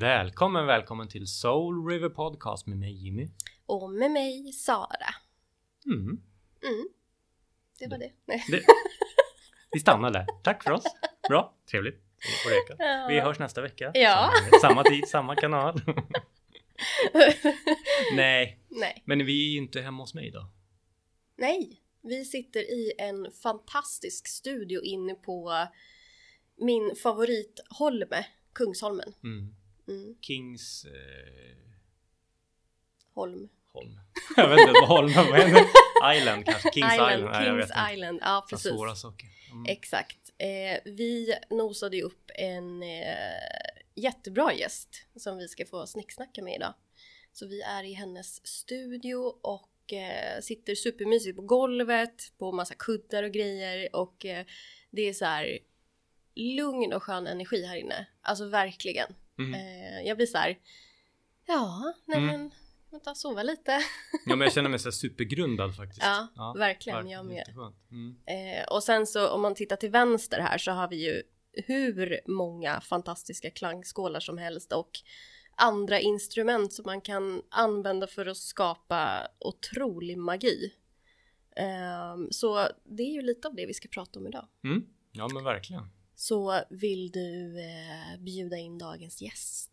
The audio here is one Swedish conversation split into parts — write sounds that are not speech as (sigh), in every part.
Välkommen, välkommen till Soul River Podcast med mig Jimmy. Och med mig Sara. Mm. Mm. Det var det. Nej. Det, (laughs) vi stannar där. Tack för oss. Bra, trevligt. Ja. Vi hörs nästa vecka. Ja. Samma, samma tid, samma kanal. (laughs) Nej, Nej. men vi är ju inte hemma hos mig idag. Nej. Vi sitter i en fantastisk studio inne på min favorit Holme, Kungsholmen. Mm. Mm. Kings... Eh, Holm. Holm. (laughs) Jag vet inte vad Holm det? (laughs) Island kanske? Kings Island? Island. Nej, Kings. Island. Ja, precis. Svåra saker. Mm. Exakt. Eh, vi nosade ju upp en eh, jättebra gäst som vi ska få snicksnacka med idag. Så vi är i hennes studio och eh, sitter supermysigt på golvet på massa kuddar och grejer och eh, det är så här lugn och skön energi här inne. Alltså verkligen. Mm. Eh, jag blir så här, ja, nej Mm. men, vänta, sova lite. (laughs) Ja, men jag känner mig så supergrundad faktiskt. Ja, verkligen, jag med. Mm. Eh, och sen så om man tittar till vänster här så har vi ju hur många fantastiska klangskålar som helst och andra instrument som man kan använda för att skapa otrolig magi. Ehm, så det är ju lite av det vi ska prata om idag. Mm. Ja, men verkligen. Så vill du eh, bjuda in dagens gäst?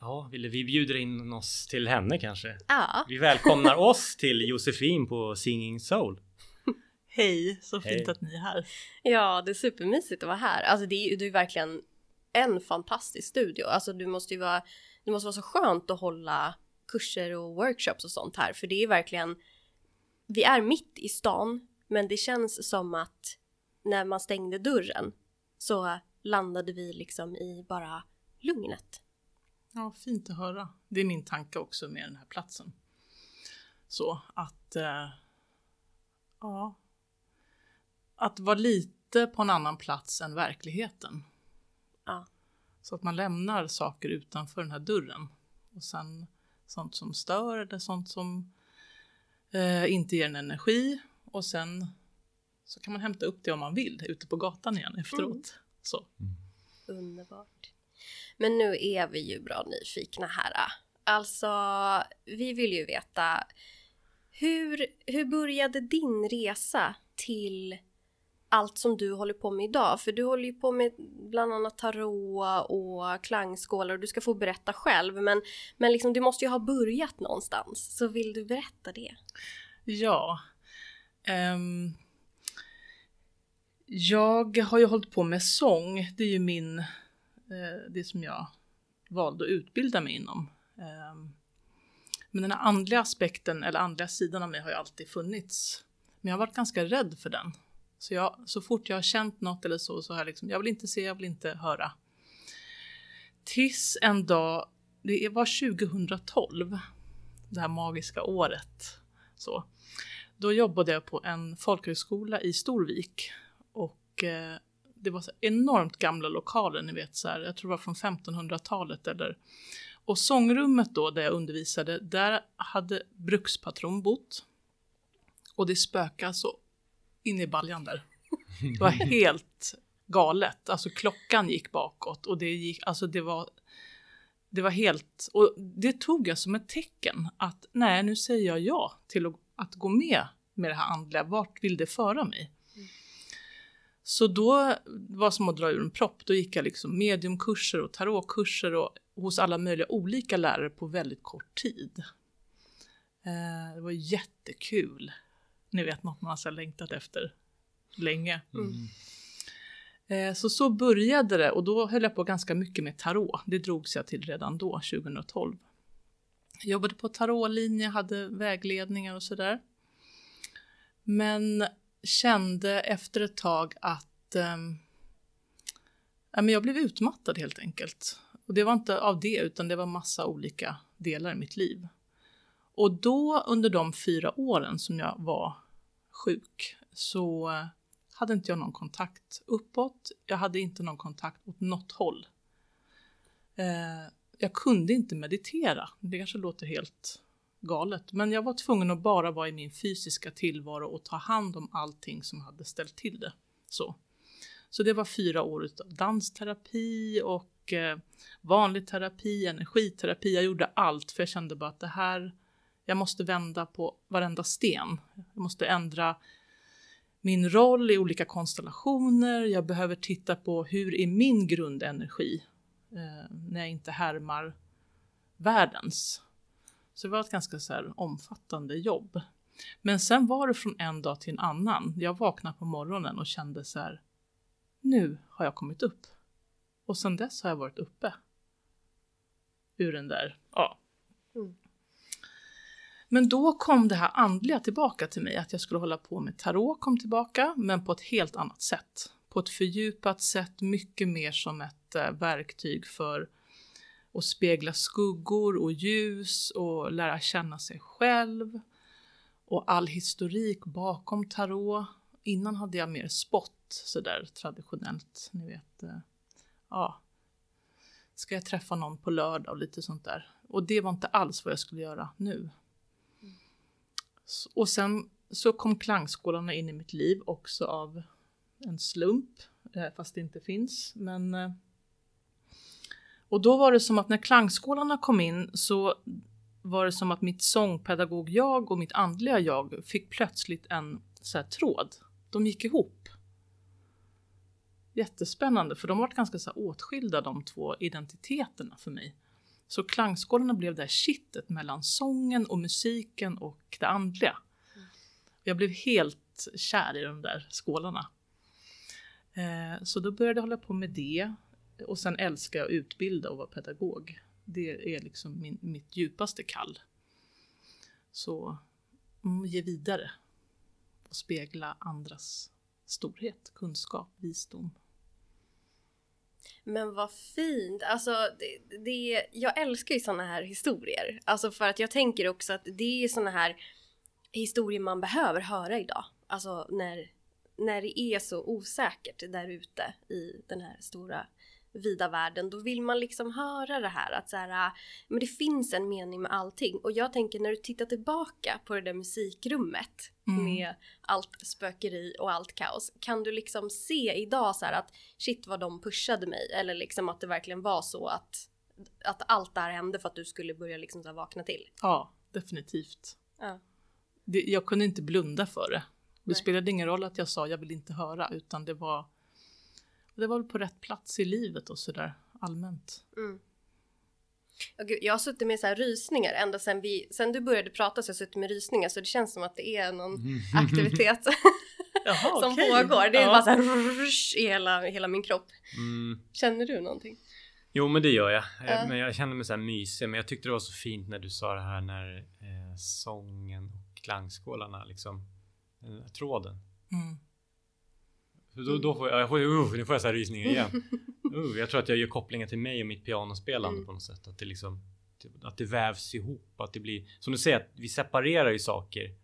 Ja, ville vi bjuder in oss till henne kanske? Ja, Vi välkomnar oss till Josefin på Singing Soul. (laughs) Hej, så fint Hej. att ni är här. ja det är supermysigt att vara här. Alltså det är ju det är ju verkligen en fantastisk studio. Alltså du måste ju vara, det måste vara så skönt att hålla kurser och workshops och sånt här. För det är verkligen, vi är mitt i stan, men det känns som att när man stängde dörren så landade vi liksom i bara lugnet. Ja, fint att höra. Det är min tanke också med den här platsen. Så att, eh, ja, att vara lite på en annan plats än verkligheten. Ja. Så att man lämnar saker utanför den här dörren. Och sen sånt som stör eller sånt som eh, inte ger en energi. Och sen så kan man hämta upp det om man vill ute på gatan igen efteråt. Mm. Så. Underbart. Men nu är vi ju bra nyfikna här. Alltså, vi vill ju veta hur, hur började din resa till allt som du håller på med idag? För du håller ju på med bland annat tarot och klangskålar och du ska få berätta själv. Men, men liksom, du måste ju ha börjat någonstans. Så vill du berätta det? Ja. ehm, jag har ju hållit på med sång. Det är ju min, eh, det som jag valde att utbilda mig inom. Ehm, men den här andliga aspekten, eller andliga sidan av mig har ju alltid funnits. Men jag har varit ganska rädd för den. Så, jag, så fort jag har känt något eller så, så har jag liksom, jag vill inte se, jag vill inte höra. Tills en dag, det var 2012, det här magiska året. Så. Då jobbade jag på en folkhögskola i Storvik. Och eh, det var så enormt gamla lokaler, ni vet så här, jag tror det var från 1500-talet eller. Och sångrummet då där jag undervisade, där hade brukspatron bott. Och det spökade så in i baljan där. Det var (laughs) helt galet. Alltså klockan gick bakåt och det gick, alltså det var det var helt, och det tog jag som ett tecken att nej, nu säger jag ja till att, att gå med med det här andliga. Vart vill det föra mig? Så då var det som att dra ur en propp. Då gick jag liksom mediumkurser och tarotkurser och hos alla möjliga olika lärare på väldigt kort tid. Eh, det var jättekul. Ni vet något man har längtat efter länge. Mm. Eh, Så så började det och då höll jag på ganska mycket med tarot. Det drogs jag till redan då, 2012. Jag jobbade på tarotlinje, hade vägledningar och sådär. Men kände efter ett tag att eh, jag blev utmattad helt enkelt. Och det var inte av det, utan det var massa olika delar i mitt liv. Och då under de fyra åren som jag var sjuk så eh, hade inte jag någon kontakt uppåt. Jag hade inte någon kontakt åt något håll. Eh, jag kunde inte meditera. Det kanske låter helt galet, men jag var tvungen att bara vara i min fysiska tillvaro och ta hand om allting som hade ställt till det. Så, Så det var fyra år av dansterapi och eh, vanlig terapi, energiterapi. Jag gjorde allt för jag kände bara att det här, jag måste vända på varenda sten. Jag måste ändra min roll i olika konstellationer. Jag behöver titta på hur är min grundenergi eh, när jag inte härmar världens. Så det var ett ganska så här omfattande jobb. Men sen var det från en dag till en annan. Jag vaknade på morgonen och kände så här. Nu har jag kommit upp. Och sen dess har jag varit uppe. Ur den där, ja. Mm. Men då kom det här andliga tillbaka till mig, att jag skulle hålla på med tarot kom tillbaka, men på ett helt annat sätt. På ett fördjupat sätt, mycket mer som ett eh, verktyg för och spegla skuggor och ljus och lära känna sig själv. Och all historik bakom tarot. Innan hade jag mer spott, sådär traditionellt, ni vet. Eh, ja, ska jag träffa någon på lördag och lite sånt där. Och det var inte alls vad jag skulle göra nu. Och sen så kom klangskålarna in i mitt liv också av en slump, eh, fast det inte finns. Men, eh, och då var det som att när klangskålarna kom in så var det som att mitt sångpedagog-jag och mitt andliga jag fick plötsligt en så här, tråd. De gick ihop. Jättespännande, för de var ganska så här, åtskilda de två identiteterna för mig. Så klangskålarna blev det här kittet mellan sången och musiken och det andliga. Jag blev helt kär i de där skålarna. Eh, så då började jag hålla på med det. Och sen älskar jag att utbilda och vara pedagog. Det är liksom min, mitt djupaste kall. Så mm, ge vidare. Och spegla andras storhet, kunskap, visdom. Men vad fint! Alltså, det, det, jag älskar ju såna här historier. Alltså för att jag tänker också att det är såna här historier man behöver höra idag. Alltså när, när det är så osäkert där ute i den här stora vida världen. Då vill man liksom höra det här att så här, men det finns en mening med allting. Och jag tänker när du tittar tillbaka på det där musikrummet Mm. med allt spökeri och allt kaos. Kan du liksom se idag så här att shit vad de pushade mig eller liksom att det verkligen var så att, att allt det här hände för att du skulle börja liksom så vakna till? Ja, definitivt. Ja. Det, jag kunde inte blunda för det. Det Nej. spelade ingen roll att jag sa jag vill inte höra utan det var det var väl på rätt plats i livet och sådär allmänt. Mm. Gud, jag har suttit med så här rysningar ända sen, vi, sen du började prata så har jag suttit med rysningar så det känns som att det är någon (laughs) aktivitet (laughs) Jaha, som okej. pågår. Det är Ja. bara så här i hela, hela min kropp. Mm. Känner du någonting? Jo men det gör jag. Eh, Ja. Men jag känner mig så här mysig. Men jag tyckte det var så fint när du sa det här när eh, sången och klangskålarna liksom. Där tråden. Mm. Då, då får jag, jag får, uh, nu får jag så här rysningar igen. (laughs) Uh, jag tror att jag gör kopplingen till mig och mitt pianospelande Mm. på något sätt. Att det liksom att det vävs ihop. Att det blir som du säger, att vi separerar ju saker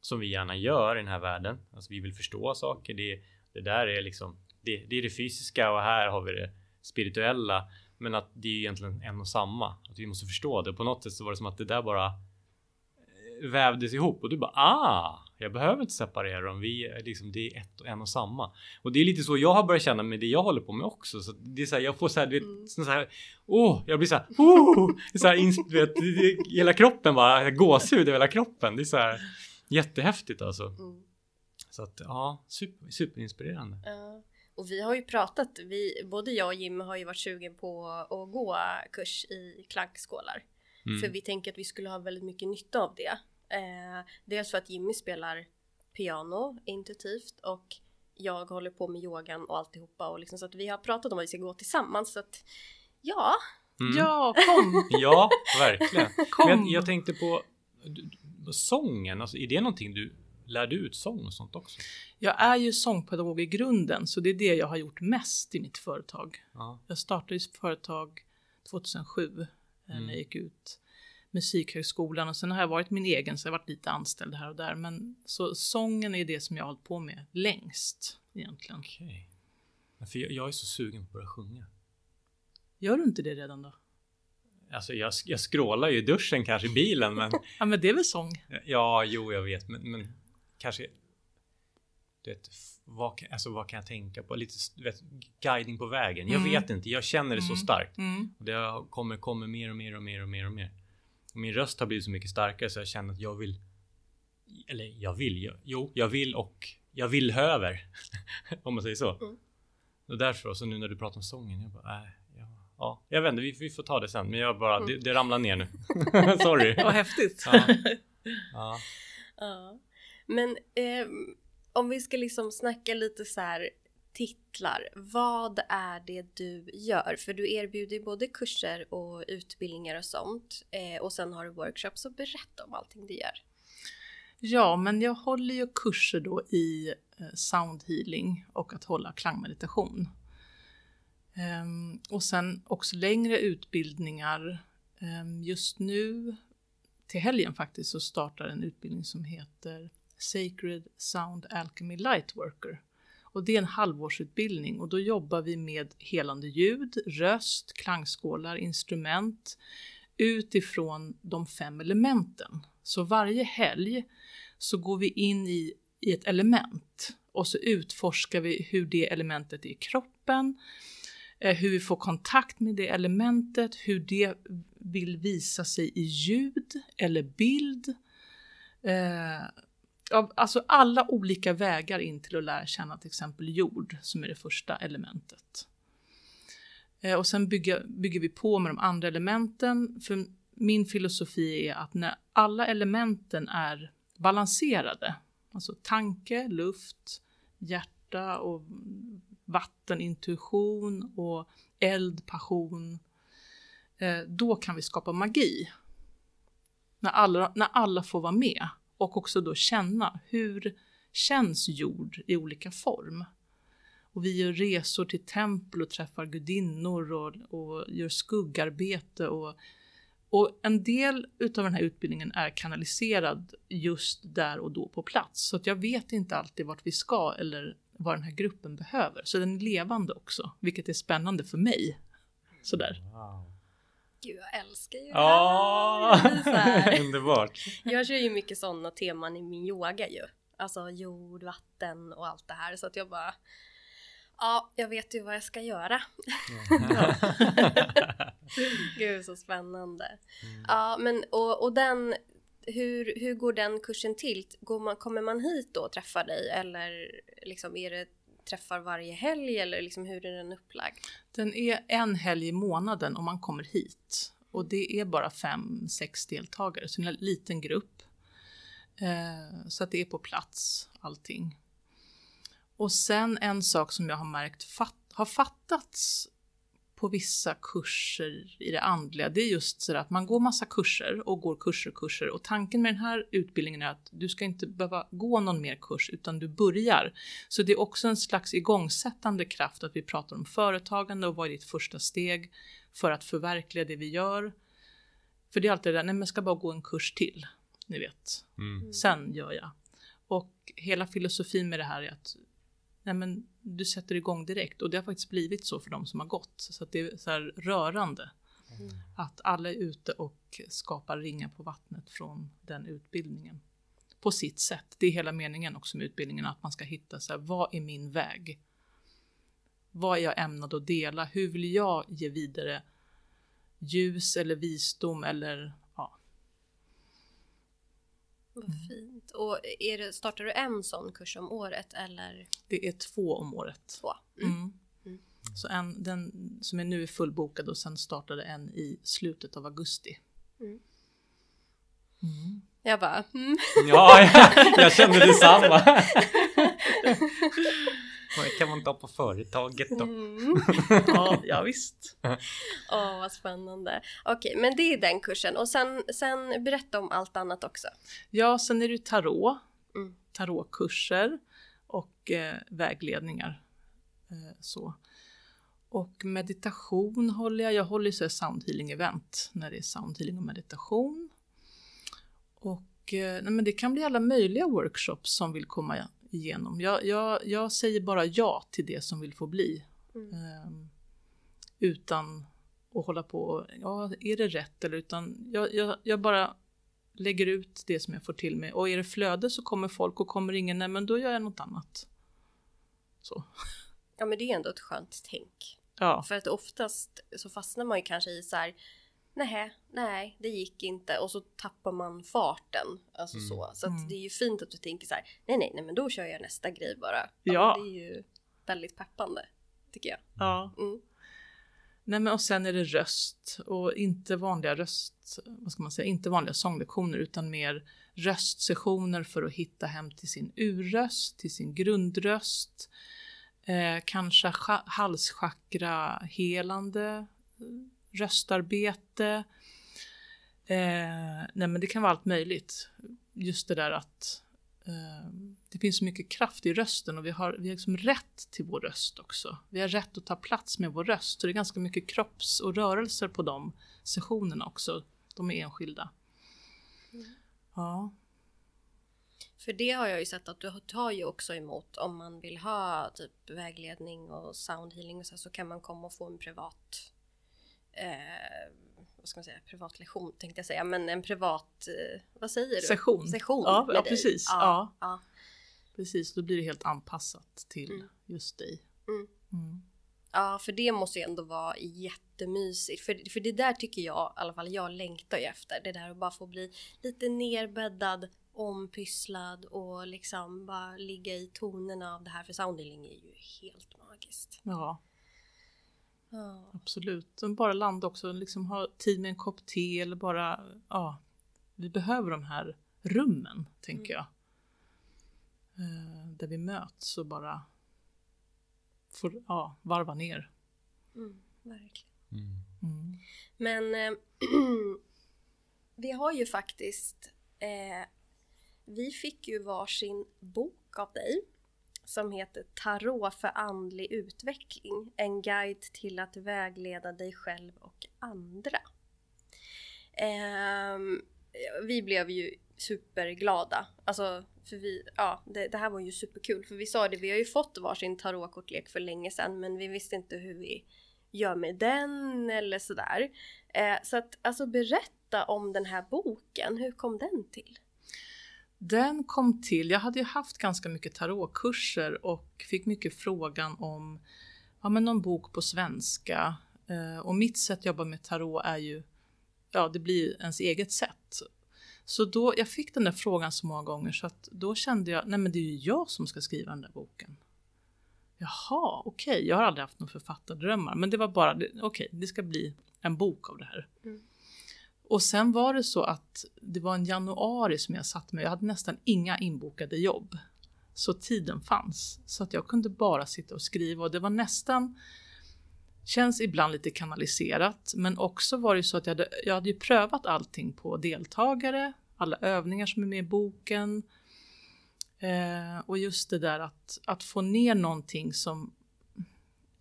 som vi gärna gör i den här världen. Alltså vi vill förstå saker. Det, det där är liksom det, det är det fysiska och här har vi det spirituella. Men att det är ju egentligen en och samma. Att vi måste förstå det. På något sätt så var det som att det där bara eh, vävdes ihop och du bara ah, jag behöver inte separera dem. Vi är liksom, det är ett och en och samma. Och det är lite så jag har börjat känna med det jag håller på med också. Så det är så här, jag får så här, du vet, Mm. så här, åh, jag blir så här, oh, så här, du vet, hela kroppen bara, gåshud över hela kroppen. Det är så här jättehäftigt alltså. Mm. Så att ja, super, superinspirerande. Ja. Och vi har ju pratat, vi, både jag och Jimmy har ju varit sugen på att gå kurs i klangskålar. Mm. För vi tänker att vi skulle ha väldigt mycket nytta av det. Eh, dels för att Jimmy spelar piano intuitivt och jag håller på med yogan och alltihopa och liksom så att vi har pratat om att vi ska gå tillsammans så att ja, Mm. Ja, kom! (laughs) Ja, verkligen. kom. Men jag, tänkte på du- du- sången, alltså är det någonting du lärde ut sång och sånt också? Jag är ju sångpedagog i grunden, så det är det jag har gjort mest i mitt företag. Ja. Jag startade ju företag 2007 eh, när Mm. jag gick ut Musikhögskolan och sen har jag varit min egen så jag har varit lite anställd här och där. Men så sången är det som jag har hållit på med längst egentligen. Okej. Men För jag, jag är så sugen på att börja sjunga. Gör du inte det redan då? Alltså jag, jag scrollar ju i duschen kanske i bilen men (laughs) Ja men det är väl sång? ja, jo jag vet men, men kanske du vet, vad, kan- alltså, vad kan jag tänka på? Lite vet, guidning på vägen. Jag Mm. vet inte, jag känner det så Mm. starkt. Mm. Och det kommer, kommer mer och mer och mer och mer och mer. Och min röst har blivit så mycket starkare så jag känner att jag vill Eller jag vill, jag, jo, jag vill och jag vill höver. (laughs) Om man säger så. Mm. Och därför, och så nu när du pratar om sången, jag bara, äh, ja, ja, jag vet inte, vi, vi får ta det sen. Men jag bara, Mm. det, det ramlar ner nu. (laughs) (laughs) Sorry. Vad häftigt. Ja. Ja. Ja. Men ehm, om vi ska liksom snacka lite så här titlar. Vad är det du gör? För du erbjuder ju både kurser och utbildningar och sånt. Eh, och sen har du workshops. Så berätta om allting du gör. Ja, men jag håller ju kurser då i soundhealing sound healing och att hålla klangmeditation. Ehm, och sen också längre utbildningar. Ehm, just nu, till helgen faktiskt, så startar en utbildning som heter Sacred Sound Alchemy Lightworker. Och det är en halvårsutbildning och då jobbar vi med helande ljud, röst, klangskålar, instrument utifrån de fem elementen. Så varje helg så går vi in i, i ett element och så utforskar vi hur det elementet är i kroppen, eh, hur vi får kontakt med det elementet, hur det vill visa sig i ljud eller bild. Eh, av- alltså alla olika vägar in till att lära känna till exempel jord som är det första elementet. Eh, och sen bygger, bygger vi på med de andra elementen. För min filosofi är att när alla elementen är balanserade, alltså tanke, luft, hjärta och vatten, intuition och eld, passion, eh, då kan vi skapa magi. När alla, när alla får vara med och också då känna hur känns jord i olika form. Och vi gör resor till tempel och träffar gudinnor och, och gör skuggarbete. Och, och en del utav den här utbildningen är kanaliserad just där och då på plats. Så att jag vet inte alltid vart vi ska eller vad den här gruppen behöver. Så den är levande också, vilket är spännande för mig. Sådär. Wow. Gud, jag älskar ju Ja, det här. Här. (laughs) underbart. Jag kör ju mycket sådana teman i min yoga ju. Alltså jord, vatten och allt det här. Så att jag bara... Ja, jag vet ju vad jag ska göra. (laughs) Gud så spännande. Ja, men och, och den... Hur, hur går den kursen till? Går man, kommer man hit då och träffar dig? Eller liksom är det träffar varje helg? Eller liksom hur är den upplagd? Den är en helg i månaden om man kommer hit. Och det är bara fem, sex deltagare, så det är en liten grupp. Eh, så att det är på plats allting. Och sen en sak som jag har märkt fatt, har fattats på vissa kurser i det andliga, det är just så att man går massa kurser och går kurser och kurser och tanken med den här utbildningen är att du ska inte behöva gå någon mer kurs utan du börjar. Så det är också en slags igångsättande kraft att vi pratar om företagande och vad är ditt första steg för att förverkliga det vi gör. För det är alltid det där, nej men jag ska bara gå en kurs till, ni vet. Mm. Sen gör jag. Och hela filosofin med det här är att nej men, du sätter igång direkt och det har faktiskt blivit så för de som har gått. Så att det är så här rörande att alla är ute och skapar ringar på vattnet från den utbildningen. På sitt sätt. Det är hela meningen också med utbildningen, att man ska hitta så här, vad är min väg? Vad är jag ämnad att dela? Hur vill jag ge vidare ljus eller visdom eller ja, Vad Mm. Fint. Och är det, startar du en sån kurs om året eller det är två om året. två? Mm. Mm. Mm. Så en, den som är nu är fullbokad och sen startade en i slutet av augusti. Mm. Mm. Jag bara, mm. Ja, jag, (laughs) jag kände detsamma. (laughs) (laughs) Vad kan man ta på företaget då? Mm. (laughs) Ja, ja visst. Åh, vad spännande. Okej, men det är den kursen. Och sen, sen berätta om allt annat också. Ja, sen är det tarot, Mm. tarotkurser och eh, vägledningar. Eh, så. Och meditation håller jag. Jag håller så soundhealing event när det är soundhealing och meditation. Och eh, nej, men det kan bli alla möjliga workshops som vill komma igenom. Jag, jag, jag säger bara ja till det som vill få bli. Mm. Ehm, utan att hålla på och, ja, är det rätt eller utan jag, jag, jag bara lägger ut det som jag får till mig. Och är det flöde så kommer folk och kommer ingen, nej men då gör jag något annat. Så. Ja men det är ändå ett skönt tänk. Ja, För att oftast så fastnar man ju kanske i så här Nej, nej, det gick inte och så tappar man farten. Alltså Mm. så. Så att Mm. det är ju fint att du tänker så här. Nej, nej, nej, men då kör jag nästa grej bara. Ja. men Det är ju väldigt peppande, tycker jag. ja. Mm. Nej men och sen är det röst och inte vanliga röst, vad ska man säga, inte vanliga sånglektioner utan mer röstsessioner för att hitta hem till sin urröst, till sin grundröst. Eh, kanske scha- halschakra helande eh, röstarbete. Eh, nej men det kan vara allt möjligt. Just det där att eh, det finns så mycket kraft i rösten och vi har, vi har liksom rätt till vår röst också. Vi har rätt att ta plats med vår röst. Så det är ganska mycket kropps och rörelser på de sessionerna också. De är enskilda. Ja, För det har jag ju sett att du tar ju också emot om man vill ha typ vägledning och soundhealing och så, så kan man komma och få en privat eh, vad ska man säga, privat lektion tänkte jag säga, men en privat, eh, vad säger du? Session. Session Ja, med ja, dig. precis. Ja, ja. precis. Då blir det helt anpassat till Mm. just dig. Mm. Mm. Ja, för det måste ju ändå vara jättemysigt. För, för det där tycker jag, i alla fall jag längtar ju efter. Det där att bara få bli lite nerbäddad, ompysslad och liksom bara ligga i tonerna av det här. För soundhealing är ju helt magiskt. Ja, Ja. absolut. Och bara landa också, liksom ha tid med en kopp te eller bara, ja, vi behöver de här rummen, tänker jag. Eh, där vi möts och bara får, ja, varva ner. Mm, verkligen. Mm. Mm. Men eh, (clears throat) vi har ju faktiskt, eh, vi fick ju varsin bok av dig som heter Tarot för andlig utveckling. En guide till att vägleda dig själv och andra. Eh, vi blev ju superglada. Alltså, för vi, ja, det, det här var ju superkul. För vi sa det, vi har ju fått varsin tarotkortlek för länge sedan men vi visste inte hur vi gör med den eller sådär. Eh, så att alltså berätta om den här boken, hur kom den till? Den kom till, jag hade ju haft ganska mycket tarotkurser och fick mycket frågan om ja, men någon bok på svenska. Eh, och mitt sätt att jobba med tarot är ju, ja det blir ens eget sätt. Så då, jag fick den där frågan så många gånger så att då kände jag, nej men det är ju jag som ska skriva den där boken. Jaha, okej, jag har aldrig haft några författardrömmar, men det var bara, okej, okej, det ska bli en bok av det här. Mm. Och sen var det så att det var en januari som jag satt med, jag hade nästan inga inbokade jobb. Så tiden fanns, så att jag kunde bara sitta och skriva och det var nästan Känns ibland lite kanaliserat, men också var det så att jag hade, jag hade ju prövat allting på deltagare, alla övningar som är med i boken. Eh, och just det där att, att få ner någonting som,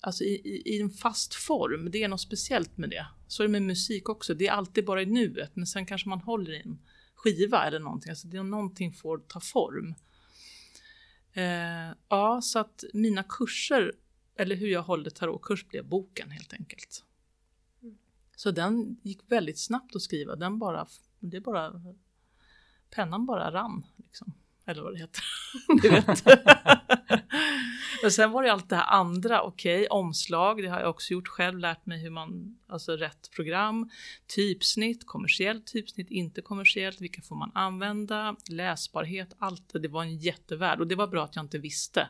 alltså i, i, i en fast form, det är något speciellt med det. Så är det med musik också, det är alltid bara i nuet, men sen kanske man håller i en skiva eller någonting, alltså det är någonting får ta form. Eh, ja, så att mina kurser, eller hur jag håller tarotkurs blev boken helt enkelt. Mm. Så den gick väldigt snabbt att skriva, den bara, det bara, pennan bara rann liksom. Eller vad det heter. (laughs) du vet. Men sen var det allt det här andra, okej, omslag, det har jag också gjort själv, lärt mig hur man, alltså rätt program, typsnitt, kommersiellt typsnitt, inte kommersiellt, vilka får man använda, läsbarhet, allt det, det var en jättevärld och det var bra att jag inte visste.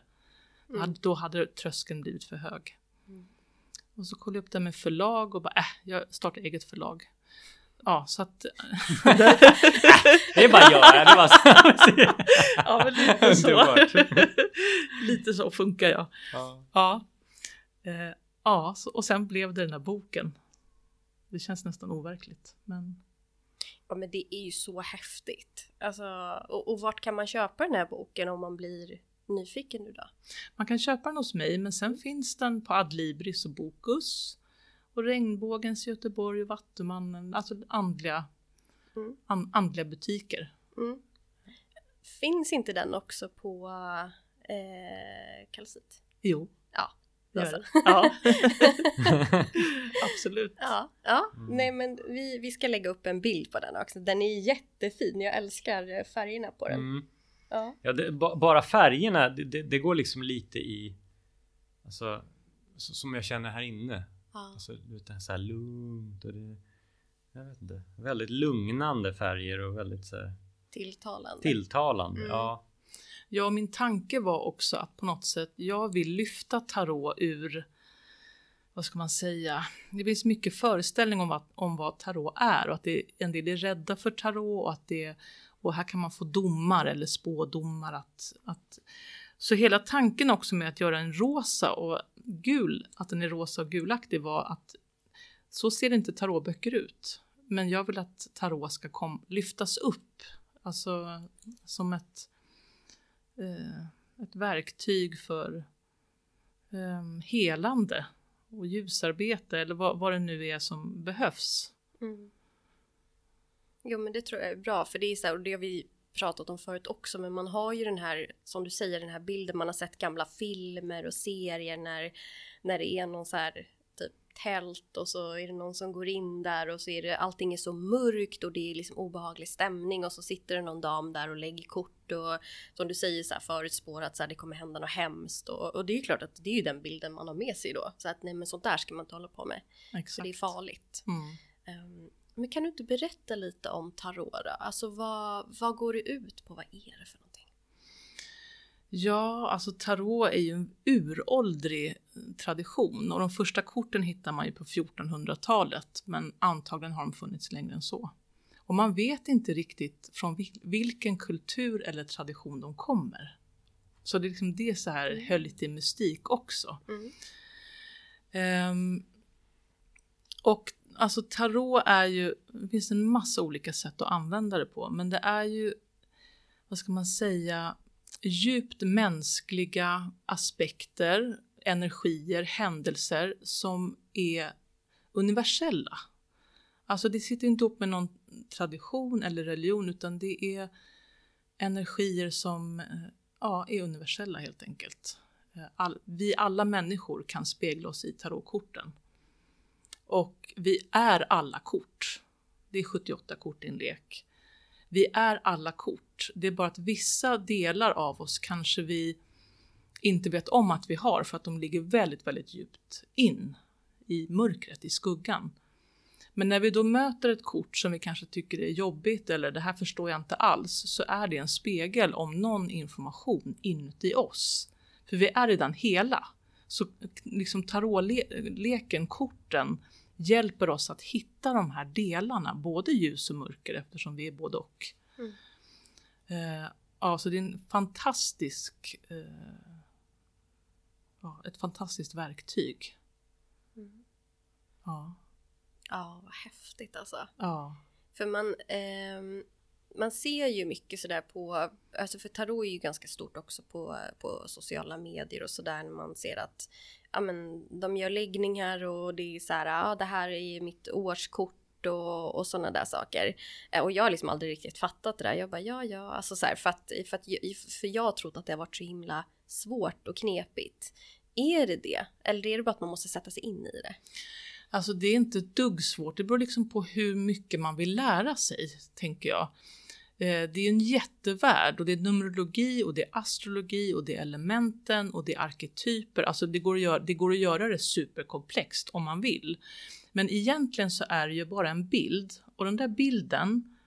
Mm. Då hade tröskeln blivit för hög. Mm. Och så kollade jag upp det med förlag och bara, äh, jag startar eget förlag. Ja, så att... (laughs) Det är bara att göra. Det är bara så. ja, men lite (laughs) så. (laughs) Lite så funkar jag. Ja. Ja. Eh, ja, så, och sen blev det den här boken. Det känns nästan overkligt, men Ja men det är ju så häftigt. Alltså, och, och vart kan man köpa den här boken om man blir nyfiken nu då? man kan köpa den hos mig, men sen finns den på Adlibris och Bokus. Och Regnbågens Göteborg och Vattumannen, alltså andliga, Mm. an, andliga butiker. Mm. Finns inte den också på eh, Kalsit? Jo, Ja, alltså. Ja. (laughs) (laughs) Absolut. Ja, ja. Mm. nej men vi, vi ska lägga upp en bild på den också. Den är jättefin, jag älskar eh, färgerna på den. Mm. Ja. Ja, det, ba, bara färgerna, det, det, det går liksom lite i Alltså, så, som jag känner här inne. Ja. Alltså, är så här lugnt och det... Jag vet inte. Väldigt lugnande färger och väldigt så här, Tilltalande. tilltalande. Mm. Ja. Ja, min tanke var också att på något sätt, jag vill lyfta tarot ur, vad ska man säga, det finns mycket föreställning om vad, om vad tarot är och att det, en del är rädda för tarot och att det, och här kan man få domar eller spådomar att, att så hela tanken också med att göra en rosa och gul, att den är rosa och gulaktig var att så ser inte tarotböcker ut. Men jag vill att tarot ska kom, lyftas upp, alltså som ett eh, ett verktyg för eh, helande och ljusarbete eller vad, vad det nu är som behövs. Mm. Jo men det tror jag är bra för det är så här, och det har vi pratat om förut också men man har ju den här som du säger den här bilden man har sett gamla filmer och serier när när det är någon så här typ tält och så är det någon som går in där och så är det allting är så mörkt och det är liksom obehaglig stämning och så sitter det någon dam där och lägger kort och som du säger så här förutspår att så här, det kommer hända något hemskt och, och det är ju klart att det är ju den bilden man har med sig då så att nej men sånt där ska man inte hålla på med för Exakt. det är farligt. Mm. Ehm, men kan du inte berätta lite om tarot då? Alltså vad, vad går det ut på? Vad är det för någonting? Ja, alltså tarot är ju en uråldrig tradition och de första korten hittar man ju på 1400-talet men antagligen har de funnits längre än så. Och man vet inte riktigt från vil- vilken kultur eller tradition de kommer. Så det är liksom det så här höll lite mystik också. Mm. Ehm, och alltså tarot är ju, det finns en massa olika sätt att använda det på, men det är ju, vad ska man säga, djupt mänskliga aspekter, energier, händelser som är universella. Alltså det sitter inte ihop med någon tradition eller religion utan det är energier som eh, ja, är universella helt enkelt. Eh, all, vi alla människor kan spegla oss i tarotkorten. Och vi är alla kort. Det är 78 kort i en lek. Vi är alla kort. Det är bara att vissa delar av oss kanske vi inte vet om att vi har för att de ligger väldigt, väldigt djupt in i mörkret, i skuggan. Men när vi då möter ett kort som vi kanske tycker är jobbigt eller det här förstår jag inte alls så är det en spegel om någon information inuti oss. För vi är redan hela. Så liksom tarotleken, korten, hjälper oss att hitta de här delarna, både ljus och mörker eftersom vi är både och. Mm. Eh, ja, så det är en fantastisk, eh, ja, ett fantastiskt verktyg. Mm. Ja, Ja, vad häftigt alltså. ja, För man, ehm, man ser ju mycket sådär på, alltså för tarot är ju ganska stort också på, på sociala medier och sådär när man ser att ja men de gör läggningar och det är så här, ja det här är mitt årskort och, och sådana där saker. Eh, och jag har liksom aldrig riktigt fattat det där. Jag bara ja, ja, alltså så här, för att, för att för jag har trott att det har varit så himla svårt och knepigt. Är det det? Eller är det bara att man måste sätta sig in i det? Alltså det är inte ett dugg svårt. Det beror liksom på hur mycket man vill lära sig, tänker jag. Eh, det är en jättevärld och det är numerologi och det är astrologi och det är elementen och det är arketyper. Alltså det går att göra det, går att göra det superkomplext om man vill. Men egentligen så är det ju bara en bild och den där bilden,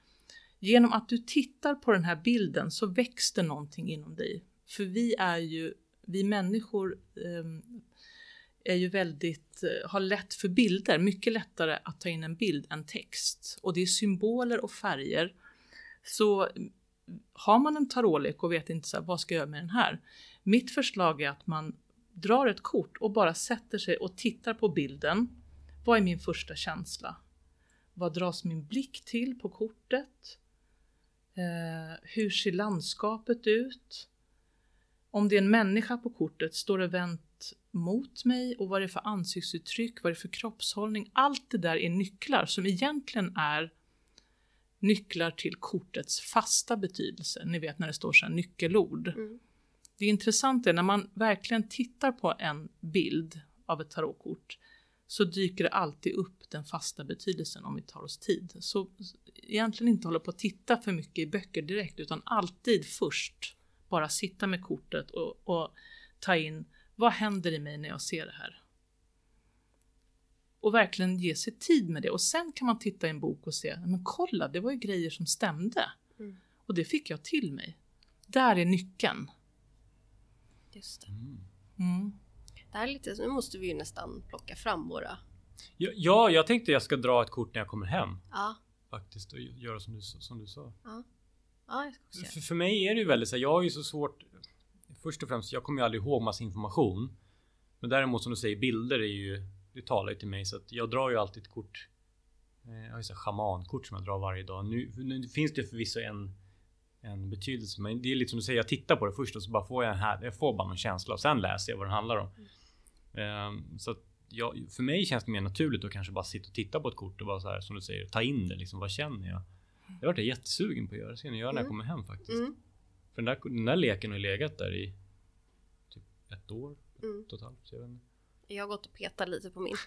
genom att du tittar på den här bilden så väcks det någonting inom dig. För vi är ju, vi människor ehm, är ju väldigt, eh, har lätt för bilder, mycket lättare att ta in en bild än text. Och det är symboler och färger. Så har man en tarotlek och vet inte så här, vad ska jag göra med den här? Mitt förslag är att man drar ett kort och bara sätter sig och tittar på bilden. Vad är min första känsla? Vad dras min blick till på kortet? Eh, hur ser landskapet ut? Om det är en människa på kortet, står det vänt mot mig och vad är det för ansiktsuttryck, vad är det för kroppshållning? Allt det där är nycklar som egentligen är nycklar till kortets fasta betydelse. Ni vet när det står så här nyckelord. Mm. Det intressanta är när man verkligen tittar på en bild av ett tarotkort så dyker det alltid upp den fasta betydelsen om vi tar oss tid. Så egentligen inte hålla på att titta för mycket i böcker direkt utan alltid först bara sitta med kortet och, och ta in Vad händer i mig när jag ser det här? Och verkligen ge sig tid med det. Och sen kan man titta i en bok och se, men kolla, det var ju grejer som stämde. Mm. Och det fick jag till mig. Där är nyckeln. Just det. Mm. Det här är lite, nu måste vi ju nästan plocka fram våra. Ja, ja, jag tänkte jag ska dra ett kort när jag kommer hem Ja, faktiskt och göra som du, som du sa. ja. Ja, jag ska också göra. För, för mig är det ju väldigt så här, jag har ju så svårt. Först och främst, jag kommer ju aldrig ihåg massa information. Men däremot som du säger, bilder är ju, det talar ju till mig så att jag drar ju alltid ett kort. Eh, Jag har ju så schamankort som jag drar varje dag. Nu, nu finns det förvisso en en betydelse. Men det är lite som du säger, jag tittar på det först och så bara får jag en här, jag får bara någon känsla och sen läser jag vad den handlar om. Ehm, så att jag, för mig känns det mer naturligt att kanske bara sitta och titta på ett kort och bara så här som du säger, ta in det liksom. Vad känner jag? Det har varit jättesugen på att göra. Det ska jag göra när jag kommer hem faktiskt. Mm. För den där, den där leken har legat där i typ ett år, Mm. ett och ett halvt. så Jag vet inte. Jag har gått och petat lite på min. (laughs)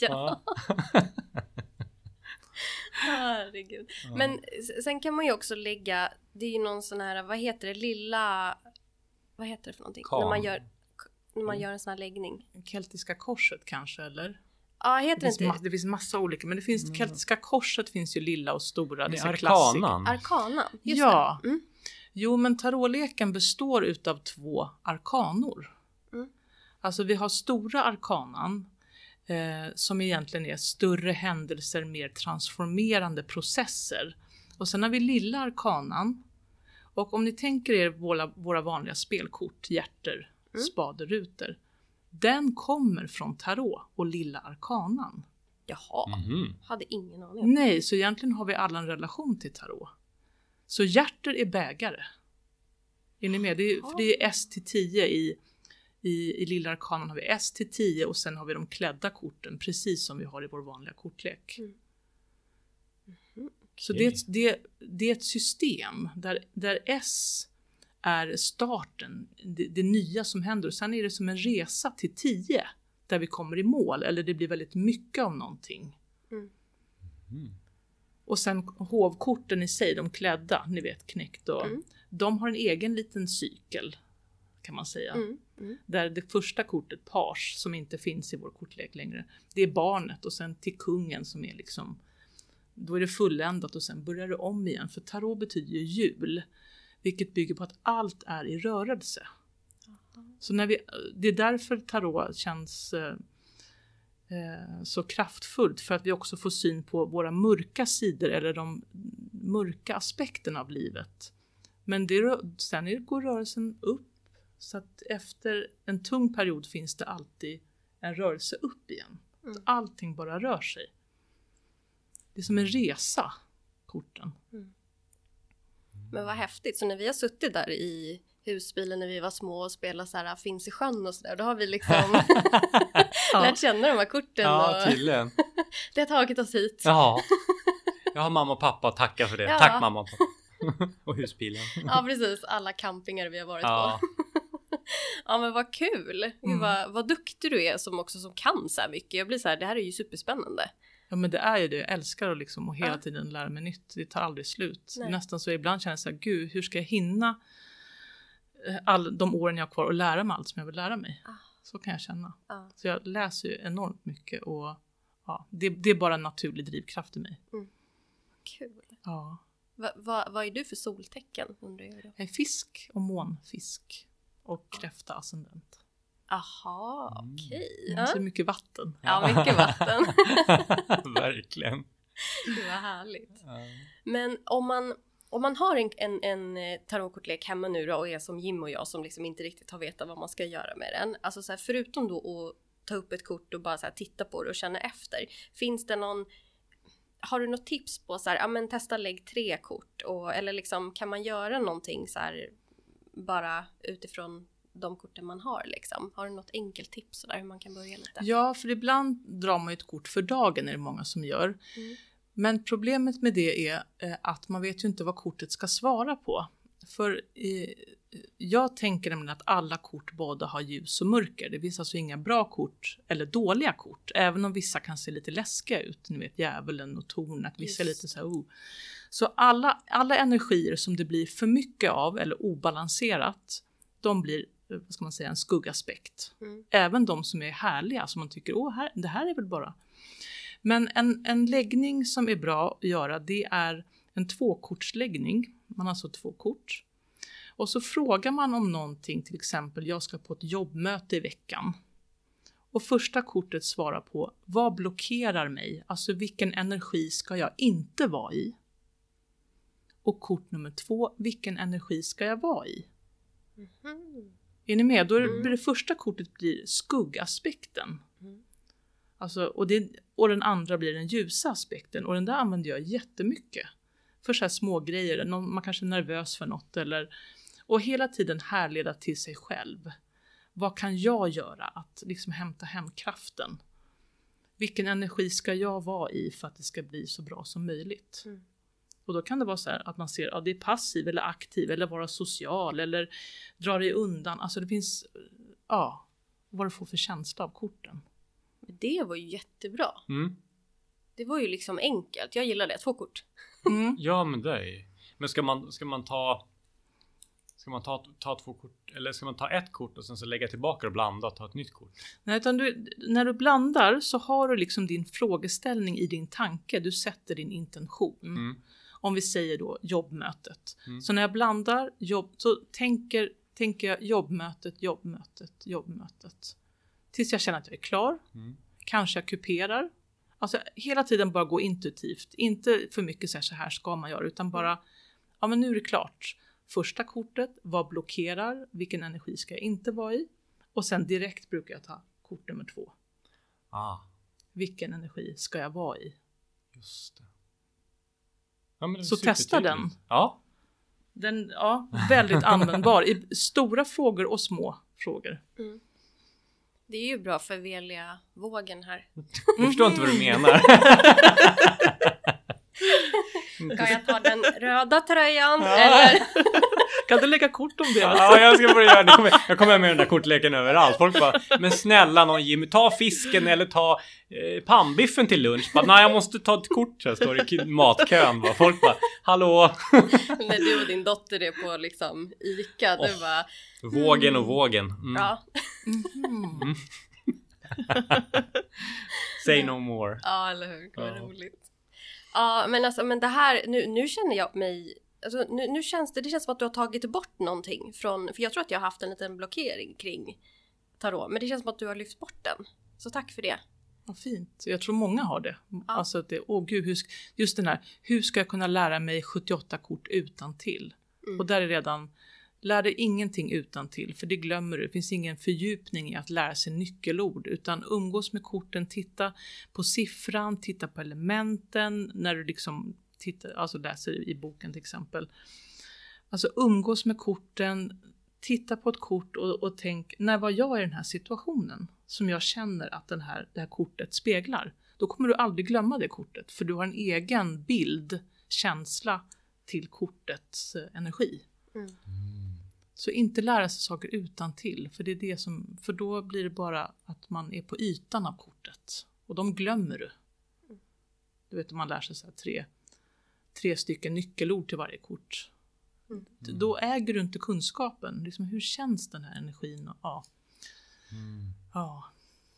Ja, (laughs) herregud. Ja. Men sen kan man ju också lägga, det är ju någon sån här, vad heter det, lilla, vad heter det för någonting? Kan. När man gör, när man Mm. gör en sån här läggning. Keltiska korset kanske, eller? Ja, Det heter det finns, inte ma- det finns massa olika, men det finns Mm. Keltiska korset finns ju lilla och stora. Det är här klassik. arkanan. Arkana? Just Ja. det. Mm. Jo, men tarotleken består utav två arkanor. Mm. Alltså vi har stora arkanan eh, som egentligen är större händelser, mer transformerande processer. Och sen har vi lilla arkanan. Och om ni tänker er våra, våra vanliga spelkort, hjärter, Mm. spaderutor. Den kommer från tarot och lilla arkanan. Jaha, Mhm. hade ingen aning. Nej, så egentligen har vi alla en relation till tarot. Så hjärter är bägare. Är ni med? Det är, för det är S till 10 i, i, i lilla arkanen har vi S till 10 och sen har vi de klädda korten precis som vi har i vår vanliga kortlek. Mm. Så det, är ett- det, det är ett system där, där S är starten, det, det nya som händer och sen är det som en resa till 10 där vi kommer i mål eller det blir väldigt mycket av någonting. Mm. Och sen hovkorten i sig, de klädda, ni vet knäckt och Mm. de har en egen liten cykel kan man säga. Mm. Mm. Där det första kortet, page, som inte finns i vår kortlek längre, det är barnet och sen till kungen som är liksom, då är det fulländat och sen börjar det om igen. För tarot betyder ju jul, vilket bygger på att allt är i rörelse. Så när vi, det är därför tarot känns eh, så kraftfullt, för att vi också får syn på våra mörka sidor eller de mörka aspekterna av livet. Men det, sen går rörelsen upp, så att efter en tung period finns det alltid en rörelse upp igen. Mm. Allting bara rör sig. Det är som en resa, korten. Men vad häftigt. Så när vi har suttit där i husbilen när vi var små och spelat så här finns i sjön och sådär, då har vi liksom (laughs) lärt känna de här korten Ja, och tydligen. (laughs) det har tagit oss hit. Ja. Jag har mamma och pappa att tacka för det. Ja. Tack mamma och pappa. (laughs) och husbilen. Ja, precis. Alla campingar vi har varit Ja. på. Ja, men vad kul. Mm. vad, vad duktig du är som också som kan så här mycket. Jag blir så här, det här är ju superspännande. Ja men det är ju det, jag älskar att liksom och hela Ja. tiden lära mig nytt. Det tar aldrig slut. Nej. Nästan så ibland känner jag så här, gud hur ska jag hinna all de åren jag har kvar och lära mig allt som jag vill lära mig. Ah. Så kan jag känna. Ja. Så jag läser ju enormt mycket och ja, det, det är bara en naturlig drivkraft i mig. Kul. Ja. Va, va, vad är du för soltecken undrar jag då? Jag är fisk och månfisk och kräfta ascendent. Aha, Mm. okej. Mm, Ja. Så mycket vatten. ja, mycket vatten. (laughs) Verkligen. Det var härligt. Ja. Men om man, om man har en, en, en eh, tarotkortlek hemma nu då och är som Jim och jag som liksom inte riktigt har vetat vad man ska göra med den. Alltså så här, förutom då att ta upp ett kort och bara så här, titta på det och känna efter. Finns det någon har du något tips på så här, ja men testa lägg tre kort och eller liksom kan man göra någonting så här bara utifrån de korten man har liksom? Har du något enkelt tips så där hur man kan börja lite? Ja, för ibland drar man ju ett kort för dagen är det många som gör. Mm. Men problemet med det är eh, att man vet ju inte vad kortet ska svara på. För jag tänker nämligen att alla kort både har ljus och mörker. Det finns alltså inga bra kort eller dåliga kort, även om vissa kan se lite läskiga ut. Ni vet djävulen och tornet, vissa är lite så här, oh. Så alla, alla energier som det blir för mycket av eller obalanserat, de blir eh, vad ska man säga, en skuggaspekt. Mm. Även de som är härliga, som man tycker åh, här, det här är väl bara. Men en, en läggning som är bra att göra, det är en tvåkortsläggning. Man har alltså två kort. Och så frågar man om någonting, till exempel jag ska på ett jobbmöte i veckan. Och första kortet svarar på vad blockerar mig? Alltså vilken energi ska jag inte vara i? Och kort nummer två, vilken energi ska jag vara i? Mhm. Är ni med? Då Mm. blir det första kortet blir skuggaspekten. Alltså, och, det, och den andra blir den ljusa aspekten. Och den där använder jag jättemycket. För så här små grejer, någon, man kanske är nervös för något eller och hela tiden härleda till sig själv. Vad kan jag göra att liksom hämta hem kraften? Vilken energi ska jag vara i för att det ska bli så bra som möjligt? Mm. Och då kan det vara så här att man ser, ja det är passiv eller aktiv eller vara social eller dra dig undan. Alltså det finns, ja, vad du får för känsla av korten. Det var ju jättebra. Mm. Det var ju liksom enkelt. Jag gillar det. Två kort. Mm. (laughs) Ja men det är. Men ska man, ska man ta Ska man ta, ta två kort eller ska man ta ett kort och sen så lägga tillbaka och blanda och ta ett nytt kort? Nej, utan du, när du blandar så har du liksom din frågeställning i din tanke. Du sätter din intention. Mm. Om vi säger då jobbmötet. Mm. Så när jag blandar jobb så tänker, tänker jag jobbmötet, jobbmötet, jobbmötet. Tills jag känner att jag är klar. Mm. Kanske jag kuperar. Alltså hela tiden bara gå intuitivt. Inte för mycket så här, så här ska man göra utan bara ja men nu är det klart. Första kortet, vad blockerar? Vilken energi ska jag inte vara i? Och sen direkt brukar jag ta kort nummer två. Ah, Vilken energi ska jag vara i? just det. Ja, men det är Så testa den. Ja. Den, ja, väldigt användbar i stora frågor och små frågor. Mm. Det är ju bra för veliga vågen här. Jag förstår inte vad du menar. (laughs) Ska jag ta den röda tröjan Ja. eller? (laughs) Kan du lägga kort om det? Ja, jag ska börja göra det. Kommer, jag kommer med den där kortleken överallt. Folk bara, men snälla någon Jimmy, ta fisken eller ta eh, pannbiffen till lunch. Bara, Nej, jag måste ta ett kort. Så jag står i matkön. Bara. Folk bara, hallå? När du och din dotter är på liksom ICA. Du Åh. bara, Vågen och vågen. Mm. ja, Mhm. (laughs) Say no more. ja eller hur. Vad Ja. roligt. Ja men alltså men det här, nu, nu känner jag mig Alltså, nu, nu känns det, det känns som att du har tagit bort någonting från, för jag tror att jag har haft en liten blockering kring tarot, men det känns som att du har lyft bort den. Så tack för det. Vad fint. Jag tror många har det. Alltså att det, åh gud, hur, just den här, hur ska jag kunna lära mig 78 kort utan till? Mm. Och där är redan, lär dig ingenting utan till för det glömmer du. Det finns ingen fördjupning i att lära sig nyckelord, utan umgås med korten, titta på siffran, titta på elementen, när du liksom tittar, alltså läser i boken till exempel. Alltså umgås med korten, titta på ett kort och, och tänk, när var jag i den här situationen som jag känner att den här, det här kortet speglar? Då kommer du aldrig glömma det kortet, för du har en egen bild, känsla till kortets eh, energi. Mm. Så inte lära sig saker utan till, för det är det som, för då blir det bara att man är på ytan av kortet och de glömmer du. Du vet om man lär sig så här tre, tre stycken nyckelord till varje kort. Mm. Då äger du inte kunskapen. Liksom, hur känns den här energin? Ja. Mm. Ja.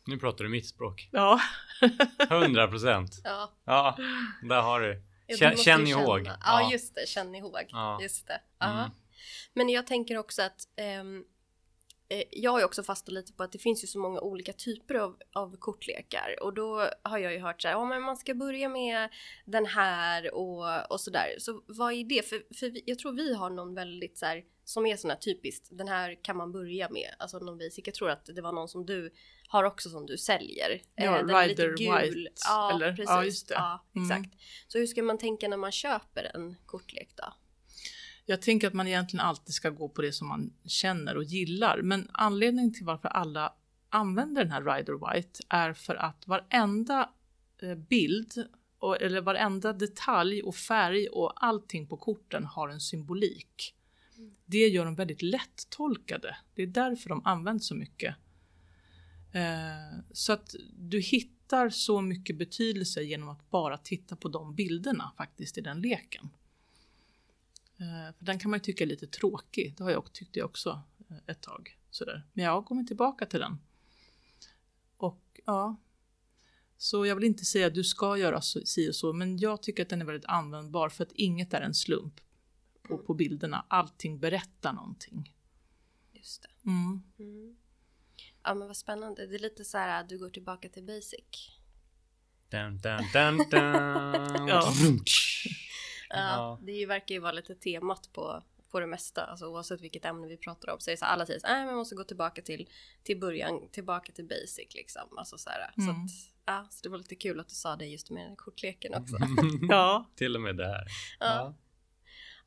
Nu pratar du mitt språk. ja. (laughs) 100 procent. Ja, Ja, där har du. ja, du Känn, ju ihåg. känna. Ja, just det, känn ihåg. Ja. Just det. Ja. Mm. Men jag tänker också att eh, jag har ju också fastnat lite på att det finns ju så många olika typer av, av kortlekar och då har jag ju hört så här, ja men man ska börja med den här och, och sådär. Så vad är det? För, för vi, jag tror vi har någon väldigt så här, som är sån här typiskt, den här kan man börja med, alltså någon basic. Jag tror att det var någon som du har också som du säljer. Ja, Eh, den är lite Rider White, Ja, eller? precis. Ja, just det. Ja, Mm. exakt. Så hur ska man tänka när man köper en kortlek då? Jag tänker att man egentligen alltid ska gå på det som man känner och gillar. Men anledningen till varför alla använder den här Rider White är för att varenda eh, bild och, eller varenda detalj och färg och allting på korten har en symbolik. Det gör dem väldigt lättolkade. Det är därför de används så mycket. Eh, så att du hittar så mycket betydelse genom att bara titta på de bilderna faktiskt i den leken. Eh, för den kan man ju tycka är lite tråkig. Det har jag, tyckte jag också eh, ett tag. Sådär. Men jag har kommit tillbaka till den. Och ja, så jag vill inte säga att du ska göra si och så, men jag tycker att den är väldigt användbar för att inget är en slump på, på bilderna. Allting berättar någonting. Just det. Mm. Mm. Ja men vad spännande. Det är lite så här att du går tillbaka till basic. Dun, dun, dun, dun. (laughs) Ja. (laughs) Ja, det verkar ju vara lite temat på, på det mesta. Alltså oavsett vilket ämne vi pratar om så är det så här, alla säger så här, "Nej, man måste gå tillbaka till, till början, tillbaka till basic liksom. Alltså så här, så, Mm. att, ja, så det var lite kul att du sa det just med den här kortleken också. (laughs) (laughs) Ja, Till och med där. Ja.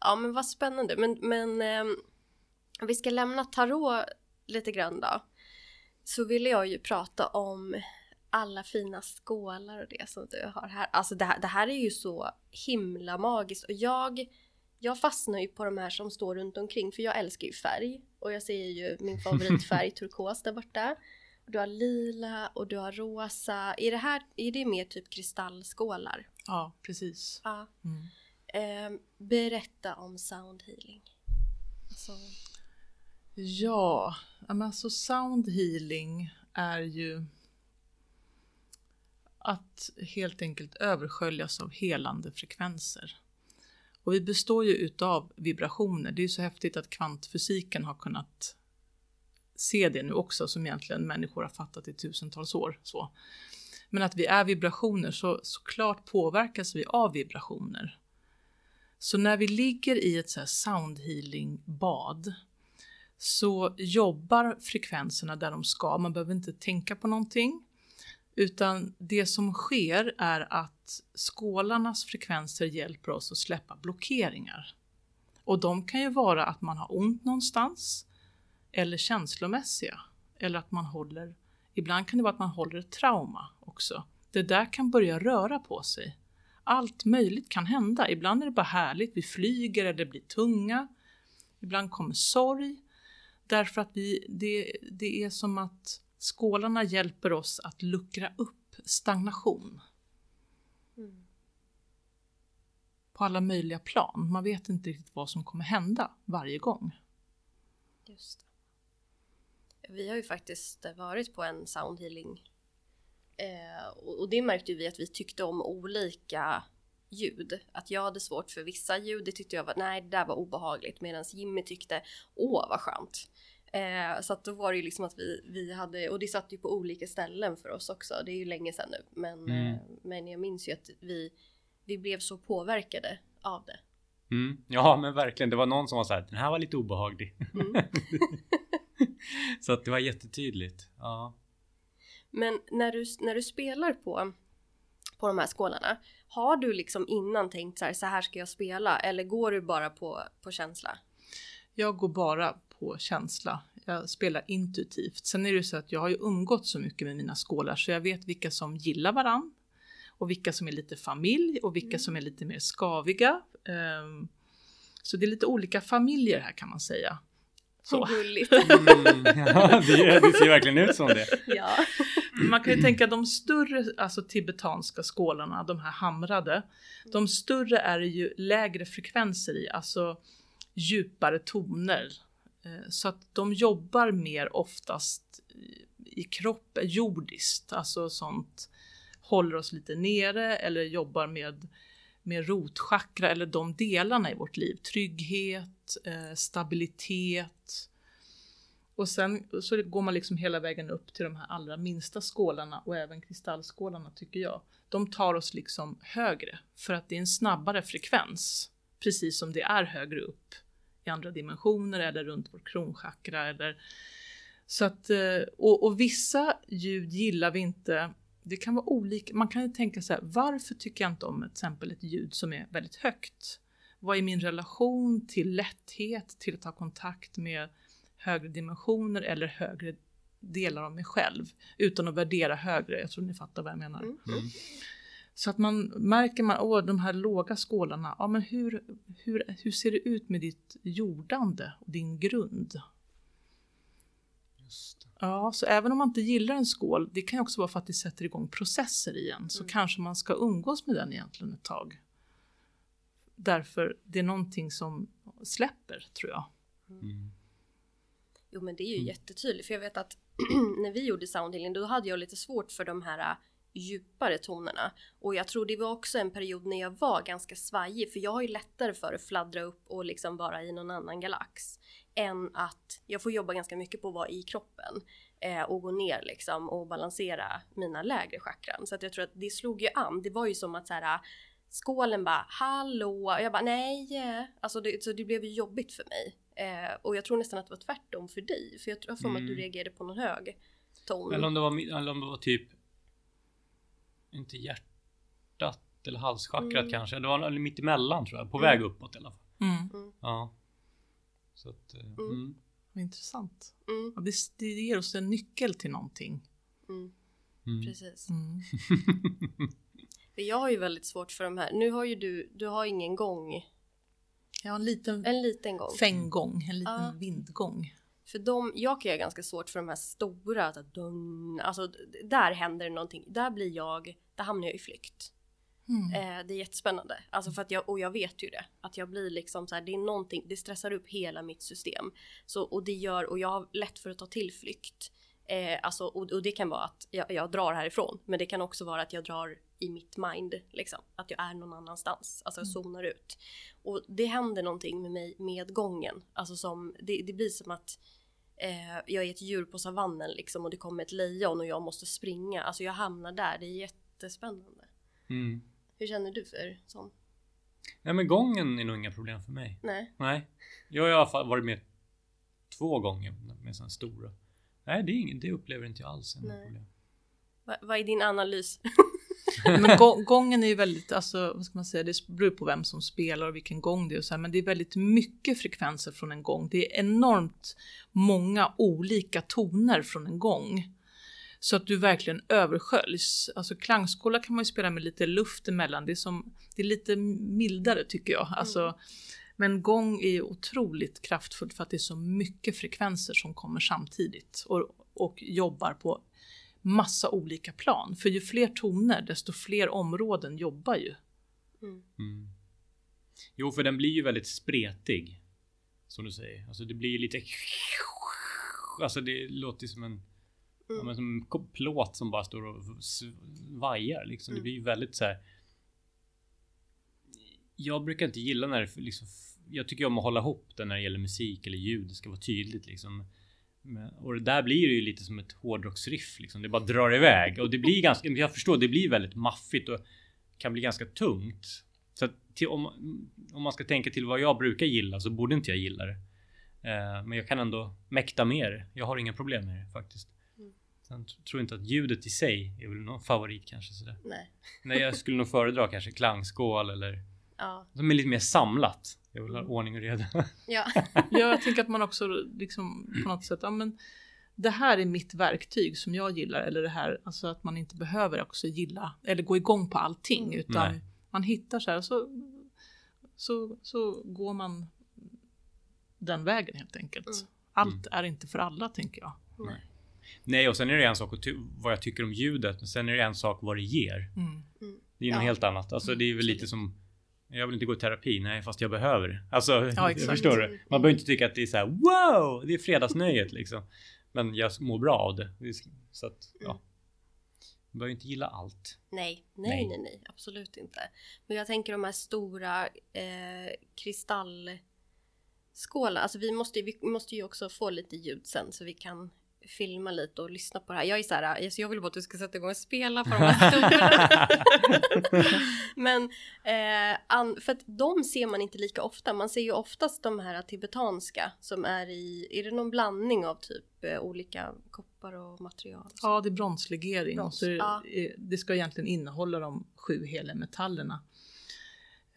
Ja men vad spännande. Men, men om vi ska lämna tarot lite grann då. Så ville jag ju prata om alla fina skålar och det som du har här. Alltså det här, det här är ju så himla magiskt och jag, jag fastnar ju på de här som står runt omkring för jag älskar ju färg och jag ser ju min (laughs) favoritfärg turkos där borta. Du har lila och du har rosa. Är det här är det mer typ kristallskålar? ja precis. Ja. Mm. Eh, berätta om sound healing. Alltså, Ja, ja, men alltså sound healing är ju att helt enkelt översköljas av helande frekvenser. Och vi består ju utav vibrationer. Det är ju så häftigt att kvantfysiken har kunnat se det nu också, som egentligen människor har fattat i tusentals år. Så. Men att vi är vibrationer, så såklart påverkas vi av vibrationer. Så när vi ligger i ett så här sound healing bad så jobbar frekvenserna där de ska. Man behöver inte tänka på någonting. Utan det som sker är att skålarnas frekvenser hjälper oss att släppa blockeringar. Och de kan ju vara att man har ont någonstans, eller känslomässiga, eller att man håller, ibland kan det vara att man håller ett trauma också. Det där kan börja röra på sig. Allt möjligt kan hända. Ibland är det bara härligt, vi flyger eller blir tunga. Ibland kommer sorg. Därför att vi, det, det är som att skålarna hjälper oss att luckra upp stagnation. mm. På alla möjliga plan. Man vet inte riktigt vad som kommer hända varje gång. just det. Vi har ju faktiskt varit på en sound healing. Eh, och det märkte vi att vi tyckte om olika ljud. Att jag hade svårt för vissa ljud, det tyckte jag var, nej det där var obehagligt. Medan Jimmy tyckte, åh vad skönt. Eh, så att då var det ju liksom att vi, vi hade, och det satt ju på olika ställen för oss också. Det är ju länge sedan nu. Men, Mm. eh, men jag minns ju att vi, vi blev så påverkade av det. Mm. Ja men verkligen. Det var någon som var så här. Den här var lite obehaglig. Mm. (laughs) så att det var jättetydligt. Ja. Men när du, när du spelar på, på de här skålarna, har du liksom innan tänkt så här, så här ska jag spela? Eller går du bara på, på känsla? Jag går bara på känsla. Jag spelar intuitivt. Sen är det ju så att jag har ju umgått så mycket med mina skålar så jag vet vilka som gillar varann och vilka som är lite familj och vilka som är lite mer skaviga. Ehm, Så det är lite olika familjer här kan man säga. Så. Gulligt. (laughs) Mm. ja det, det ser verkligen ut som det. ja. Man kan ju tänka de större, alltså tibetanska skålarna, de här hamrade, de större är det ju lägre frekvenser i, alltså djupare toner. Eh, så att de jobbar mer oftast i- kroppen, jordiskt, alltså sånt håller oss lite nere eller jobbar med, med rotchakra eller de delarna i vårt liv. Trygghet, eh, stabilitet, och sen så går man liksom hela vägen upp till de här allra minsta skålarna och även kristallskålarna tycker jag. De tar oss liksom högre för att det är en snabbare frekvens. Precis som det är högre upp i andra dimensioner eller runt vår kronchakra eller så att, eh, och, och vissa ljud gillar vi inte. Det kan vara olika. Man kan ju tänka så här, varför tycker jag inte om till exempel ett ljud som är väldigt högt? Vad är min relation till lätthet, till att ha kontakt med högre dimensioner eller högre delar av mig själv utan att värdera högre. Jag tror ni fattar vad jag menar. Mm. Mm. Så att man märker man, åh de här låga skålarna, ja men hur, hur, hur ser det ut med ditt jordande och din grund? Just det. Ja, så även om man inte gillar en skål, det kan ju också vara för att det sätter igång processer igen, så Mm. kanske man ska umgås med den egentligen ett tag. därför det är någonting som släpper tror jag. Mm. Jo men det är ju Mm. jättetydligt för jag vet att (clears throat) när vi gjorde soundhealing då hade jag lite svårt för de här äh, djupare tonerna. Och jag tror det var också en period när jag var ganska svajig för jag har ju lättare för att fladdra upp och liksom vara i någon annan galax. Än att jag får jobba ganska mycket på att vara i kroppen eh, och gå ner liksom och balansera mina lägre chakran. Så att jag tror att det slog ju an. Det var ju som att så här skålen bara hallå och jag bara nej. eh." Alltså det, så det blev ju jobbigt för mig. Eh, och jag tror nästan att det var tvärtom för dig. För jag tror för mig att du Mm. reagerade på någon hög ton. Eller om det var, eller om det var typ inte hjärtat eller halschakrat Mm. kanske. Det var mitt emellan tror jag. På Mm. väg uppåt i alla fall. Mm. Ja. Så att, eh, mm. Vad intressant. Mm, Ja, det, det ger oss en nyckel till någonting. mm, Mm. precis. Mm. (laughs) Jag har ju väldigt svårt för de här. Nu har ju du, du har ingen gång. Ja, en liten En liten gång. fänggång, en liten Ja. vindgång. För de, jag kan ju ganska svårt för de här stora, så att dun, alltså där händer det någonting. Där blir jag, där hamnar jag i flykt. Mm. Eh, det är jättespännande. Alltså för att jag, och jag vet ju det. Att jag blir liksom så här, det är någonting, det stressar upp hela mitt system. Så, och det gör, och jag har lätt för att ta tillflykt. Eh, alltså, och, och det kan vara att jag, jag drar härifrån. Men det kan också vara att jag drar i mitt mind. Liksom. Att jag är någon annanstans. Alltså jag zonar ut. Och det händer någonting med mig med gången. Alltså som, det, det blir som att eh, jag är ett djur på savannen liksom och det kommer ett lejon och jag måste springa. Alltså jag hamnar där. Det är jättespännande. Mm. Hur känner du för sånt? Nej men gången är nog inga problem för mig. Nej. Nej. Jag har i alla fall varit med två gånger med sådana stora. Nej det, är ingen, det upplever inte jag alls Nej. problem. Va, vad är din analys? (laughs) Men gå- gången är ju väldigt, alltså vad ska man säga, det beror på vem som spelar och vilken gång det är och så här, men det är väldigt mycket frekvenser från en gång. Det är enormt många olika toner från en gång. Så att du verkligen översköljs. Alltså klangskålar kan man ju spela med lite luft emellan. Det är, som, det är lite mildare tycker jag. Alltså, men gång är ju otroligt kraftfullt för att det är så mycket frekvenser som kommer samtidigt och, och jobbar på massa olika plan. För ju fler toner desto fler områden jobbar ju. Mm. Mm. Jo för den blir ju väldigt spretig. Som du säger. Alltså det blir ju lite (laughs) Alltså det låter som en ja, Mm. men som en plåt som bara står och vajar liksom. Det Mm. blir ju väldigt så här. Jag brukar inte gilla när det liksom Jag tycker om att hålla ihop det när det gäller musik eller ljud. Det ska vara tydligt liksom. Men- Och det där blir det ju lite som ett hårdrocksriff liksom. Det bara drar iväg och det blir ganska. Jag förstår, det blir väldigt maffigt och kan bli ganska tungt. Så att till, om, om man ska tänka till vad jag brukar gilla så borde inte jag gilla det. Eh, men jag kan ändå mäkta med det. Jag har inga problem med det faktiskt. Mm. Sen tror inte att ljudet i sig är väl någon favorit kanske sådär. Nej. Nej, jag skulle nog föredra kanske klangskål eller Ja. som är lite mer samlat. Jag vill ha ordning och reda. Ja. Ja, (laughs) jag tänker att man också liksom på något sätt, ja men det här är mitt verktyg som jag gillar eller det här, alltså att man inte behöver också gilla eller gå igång på allting utan Nej. man hittar så här så, så, så går man den vägen helt enkelt. Mm. Allt är inte för alla tänker jag. Nej. Nej, och sen är det en sak vad jag tycker om ljudet. Men sen är det en sak vad det ger. Mm. Det är ju något Ja. helt annat. Alltså det är väl lite som jag vill inte gå i terapi, nej fast jag behöver det. Alltså, Ja, (laughs) förstår du? Man behöver inte tycka att det är så här wow, det är fredagsnöjet liksom. Men jag mår bra av det. Så att, ja. Mm. Man behöver inte gilla allt. Nej, nej, Nej. nej, nej, absolut inte. Men jag tänker de här stora eh, kristallskålarna. Alltså vi måste, vi måste ju också få lite ljud sen så vi kan filma lite och lyssna på det här. Jag är så här, alltså jag vill bara att du ska sätta igång och spela på de här (laughs) stora. Men eh, an, för att de ser man inte lika ofta. Man ser ju oftast de här tibetanska som är i, är det någon blandning av typ eh, olika koppar och material? Ja, det är bronslegering Brons, så är, ja. är- det ska egentligen innehålla de sju heliga metallerna.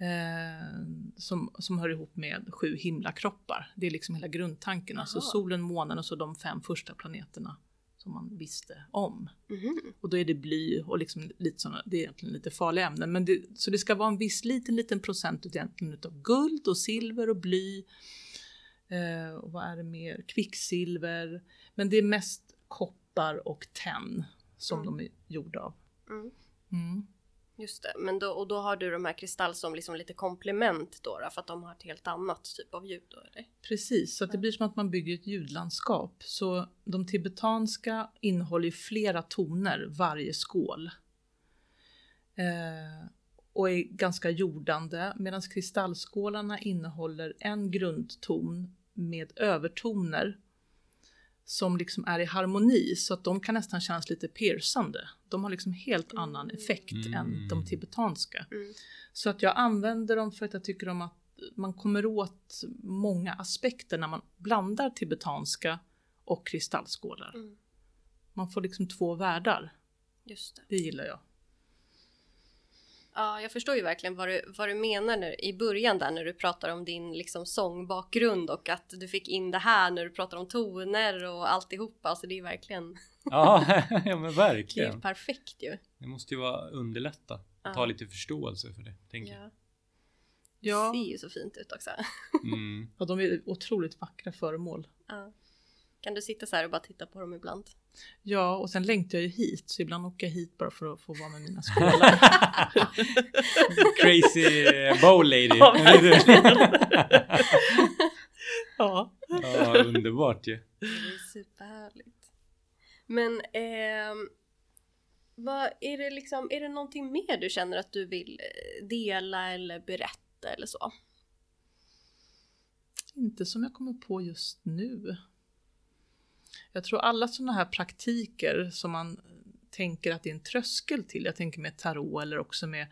Eh, som, som hör ihop med sju himlakroppar. Det är liksom hela grundtanken. Alltså Aha. solen, månen och så de fem första planeterna som man visste om. Mhm. Och då är det bly och liksom lite såna, det är egentligen lite farliga ämnen. Men det, så det ska vara en viss liten, liten procent egentligen utav guld och silver och bly. Eh, och vad är det mer? Kvicksilver. Men det är mest koppar och tenn som Mm. de är gjorda av. Mm. Just det, men då, och då har du de här kristall som liksom lite komplement då, då för att de har ett helt annat typ av ljud då eller? Precis, så att det blir som att man bygger ett ljudlandskap. Så de tibetanska innehåller flera toner varje skål. Eh, och är ganska jordande medan kristallskålarna innehåller en grundton med övertoner som liksom är i harmoni så att de kan nästan kännas lite piercande. De har liksom helt annan effekt Mm. än de tibetanska. Mm. Så att jag använder dem för att jag tycker om att man kommer åt många aspekter när man blandar tibetanska och kristallskålar. Mm. Man får liksom två världar. Just det. Det gillar jag. Ja, jag förstår ju verkligen vad du, vad du menar nu, i början där när du pratar om din liksom sångbakgrund och att du fick in det här när du pratar om toner och alltihopa. Alltså det är verkligen, (laughs) Ja, (laughs) ja men det är ju verkligen. perfekt ju. Det måste ju vara underlätta. Att Ja. ha lite förståelse för det, tänker jag. Ja. Ja. Det ser ju så fint ut också. (laughs) Mm. Ja, de är otroligt vackra föremål. Ja. Kan du sitta så här och bara titta på dem ibland? Ja, och sen längtar jag ju hit, så ibland åker jag hit bara för att få vara med mina (laughs) skålar. Crazy bow lady. Ja, (laughs) ja. ja, underbart ju. Det är superhärligt. Men ehm, vad är det liksom, är det någonting mer du känner att du vill eh, dela eller berätta eller så? Inte som jag kommer på just nu. Jag tror alla sådana här praktiker som man tänker att det är en tröskel till, jag tänker med tarot eller också med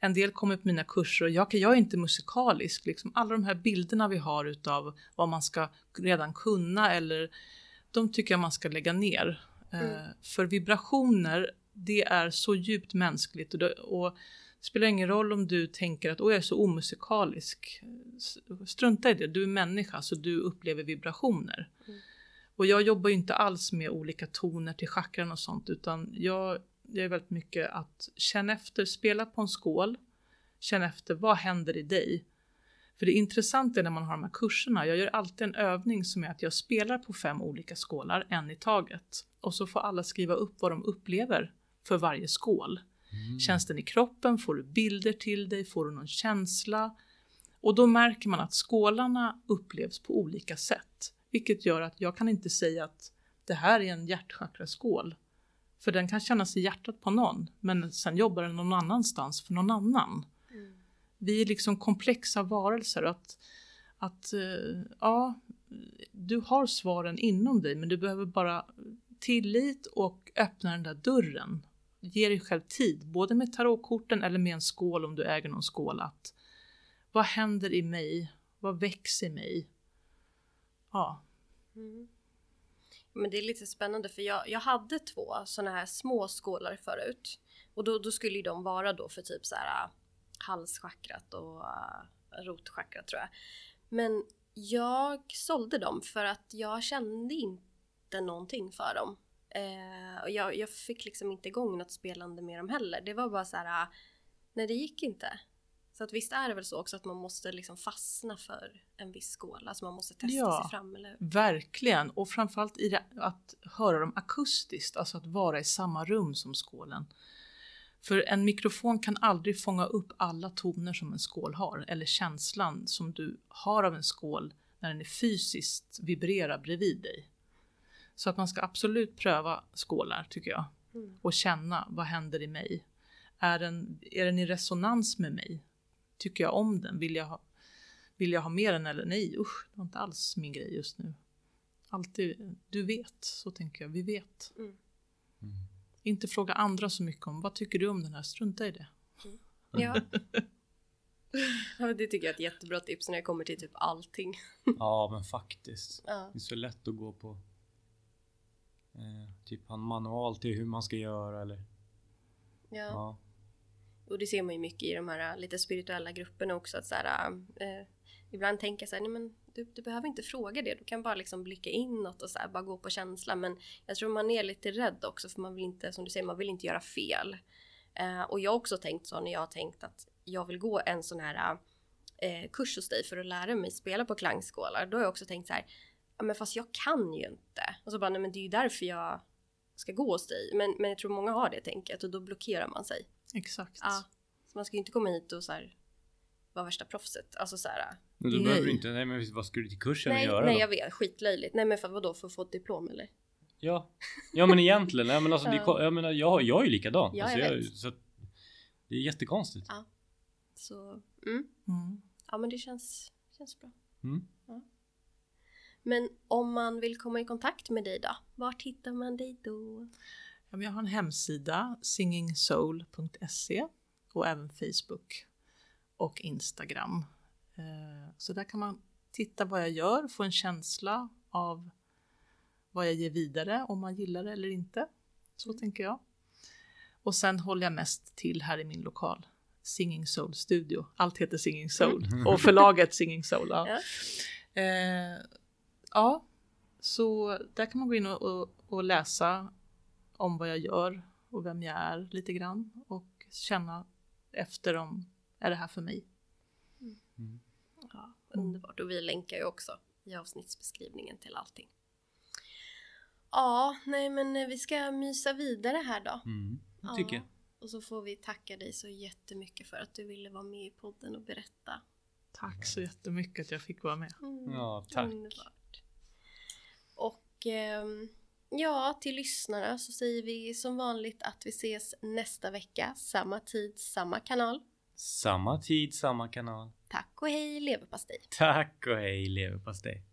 en del kommer på mina kurser och jag, jag är inte musikalisk, liksom alla de här bilderna vi har utav vad man ska redan kunna eller de tycker jag man ska lägga ner. Mm. Eh, för vibrationer, det är så djupt mänskligt och, det, och det spelar ingen roll om du tänker att Åh, jag är så omusikalisk. Strunta i det, du är människa så du upplever vibrationer. Mm. Och jag jobbar ju inte alls med olika toner till chakran och sånt utan jag, jag är väldigt mycket att känna efter, spela på en skål, känna efter vad händer i dig. För det intressanta är när man har de här kurserna, jag gör alltid en övning som är att jag spelar på fem olika skålar, en i taget. Och så får alla skriva upp vad de upplever för varje skål. Mm. Känns den i kroppen? Får du bilder till dig? Får du någon känsla? Och då märker man att skålarna upplevs på olika sätt. Vilket gör att jag kan inte säga att det här är en hjärtchakraskål. För den kan kännas i hjärtat på någon, men sen jobbar den någon annanstans för någon annan. Vi är liksom komplexa varelser. Att, att eh, ja, du har svaren inom dig, men du behöver bara tillit och öppna den där dörren. Ge dig själv tid, både med tarotkorten eller med en skål om du äger någon skål. Att, vad händer i mig? Vad växer i mig? Ja, Mm. Men det är lite spännande för jag, jag hade två sådana här små skålar förut. Och då, då skulle ju de vara då för typ så här äh, halschakrat och äh, uh, rotchakrat tror jag. Men jag sålde dem för att jag kände inte någonting för dem. Eh, och jag, jag fick liksom inte igång något spelande med dem heller. Det var bara så här, äh, nej det gick inte. Så att visst är det väl så också att man måste liksom fastna för en viss skål. Alltså man måste testa Ja. sig fram, eller hur? verkligen. Och framförallt i det, att höra dem akustiskt, alltså att vara i samma rum som skålen. För en mikrofon kan aldrig fånga upp alla toner som en skål har, eller känslan som du har av en skål när den är fysiskt vibrerar bredvid dig. Så att man ska absolut pröva skålar tycker jag. Mm. Och känna vad händer i mig. Är den, är den i resonans med mig? Tycker jag om den? Vill jag ha, vill jag ha mer den eller nej? Usch, det var inte alls min grej just nu. Alltid, du vet, så tänker jag. Vi vet. Mm. Mm. Inte fråga andra så mycket om vad tycker du om den här, strunta i det. Ja. (laughs) ja men det tycker jag är ett jättebra tips när det kommer till typ allting. (laughs) Ja, men faktiskt. Ja. Det är så lätt att gå på eh, typ en manual till hur man ska göra eller Ja. ja. Och det ser man ju mycket i de här äh, lite spirituella grupperna också. Att så här, eh, ibland tänker jag så här, nej men du, du behöver inte fråga det. Du kan bara liksom blicka inåt och så här, bara gå på känsla. Men jag tror man är lite rädd också för man vill inte, som du säger, man vill inte göra fel. Eh, och jag har också tänkt så när jag har tänkt att jag vill gå en sån här eh, kurs hos dig för att lära mig spela på klangskålar. Då har jag också tänkt så här, ja men fast jag kan ju inte. Och så bara, nej men det är ju därför jag ska gå hos dig. Men, men jag tror många har det tänket och då blockerar man sig. Exakt. Ja. Så man ska ju inte komma hit och så här, vara värsta proffset. Alltså så här, Men då Nej. behöver du inte, nej men vad ska du till kursen nej, och göra nej då? jag vet, skitlöjligt. Nej men för vadå, för att få ett diplom eller? Ja. ja men egentligen, nej, men alltså, det, Ja. jag menar jag, jag är ju likadan. Ja, alltså, jag vet. så att, det är jättekonstigt. Ja. Så, mm. Mm. Ja men det känns, känns bra. Mm. Men om man vill komma i kontakt med dig då? Vart hittar man dig då? Jag har en hemsida, singingsoul.se och även Facebook och Instagram. Eh, Så där kan man titta vad jag gör, få en känsla av vad jag ger vidare, om man gillar det eller inte. Så tänker jag. Och sen håller jag mest till här i min lokal, Singing Soul Studio. Allt heter Singing Soul och förlaget Singing Soul. Ja. Ja. Eh, ja, så där kan man gå in och, och, och läsa om vad jag gör och vem jag är lite grann och känna efter om är det här för mig. Ja, underbart. Och vi länkar ju också i avsnittsbeskrivningen till allting. Ja, nej men eh, vi ska mysa vidare här då. Mm. Det tycker jag. Och så får vi tacka dig så jättemycket för att du ville vara med i podden och berätta. Tack så jättemycket att jag fick vara med. Mm, Ja, tack. Underbart. Och ehm, ja, till lyssnarna så säger vi som vanligt att vi ses nästa vecka. Samma tid, samma kanal. Samma tid, samma kanal. Tack och hej leverpastej! Tack och hej leverpastej.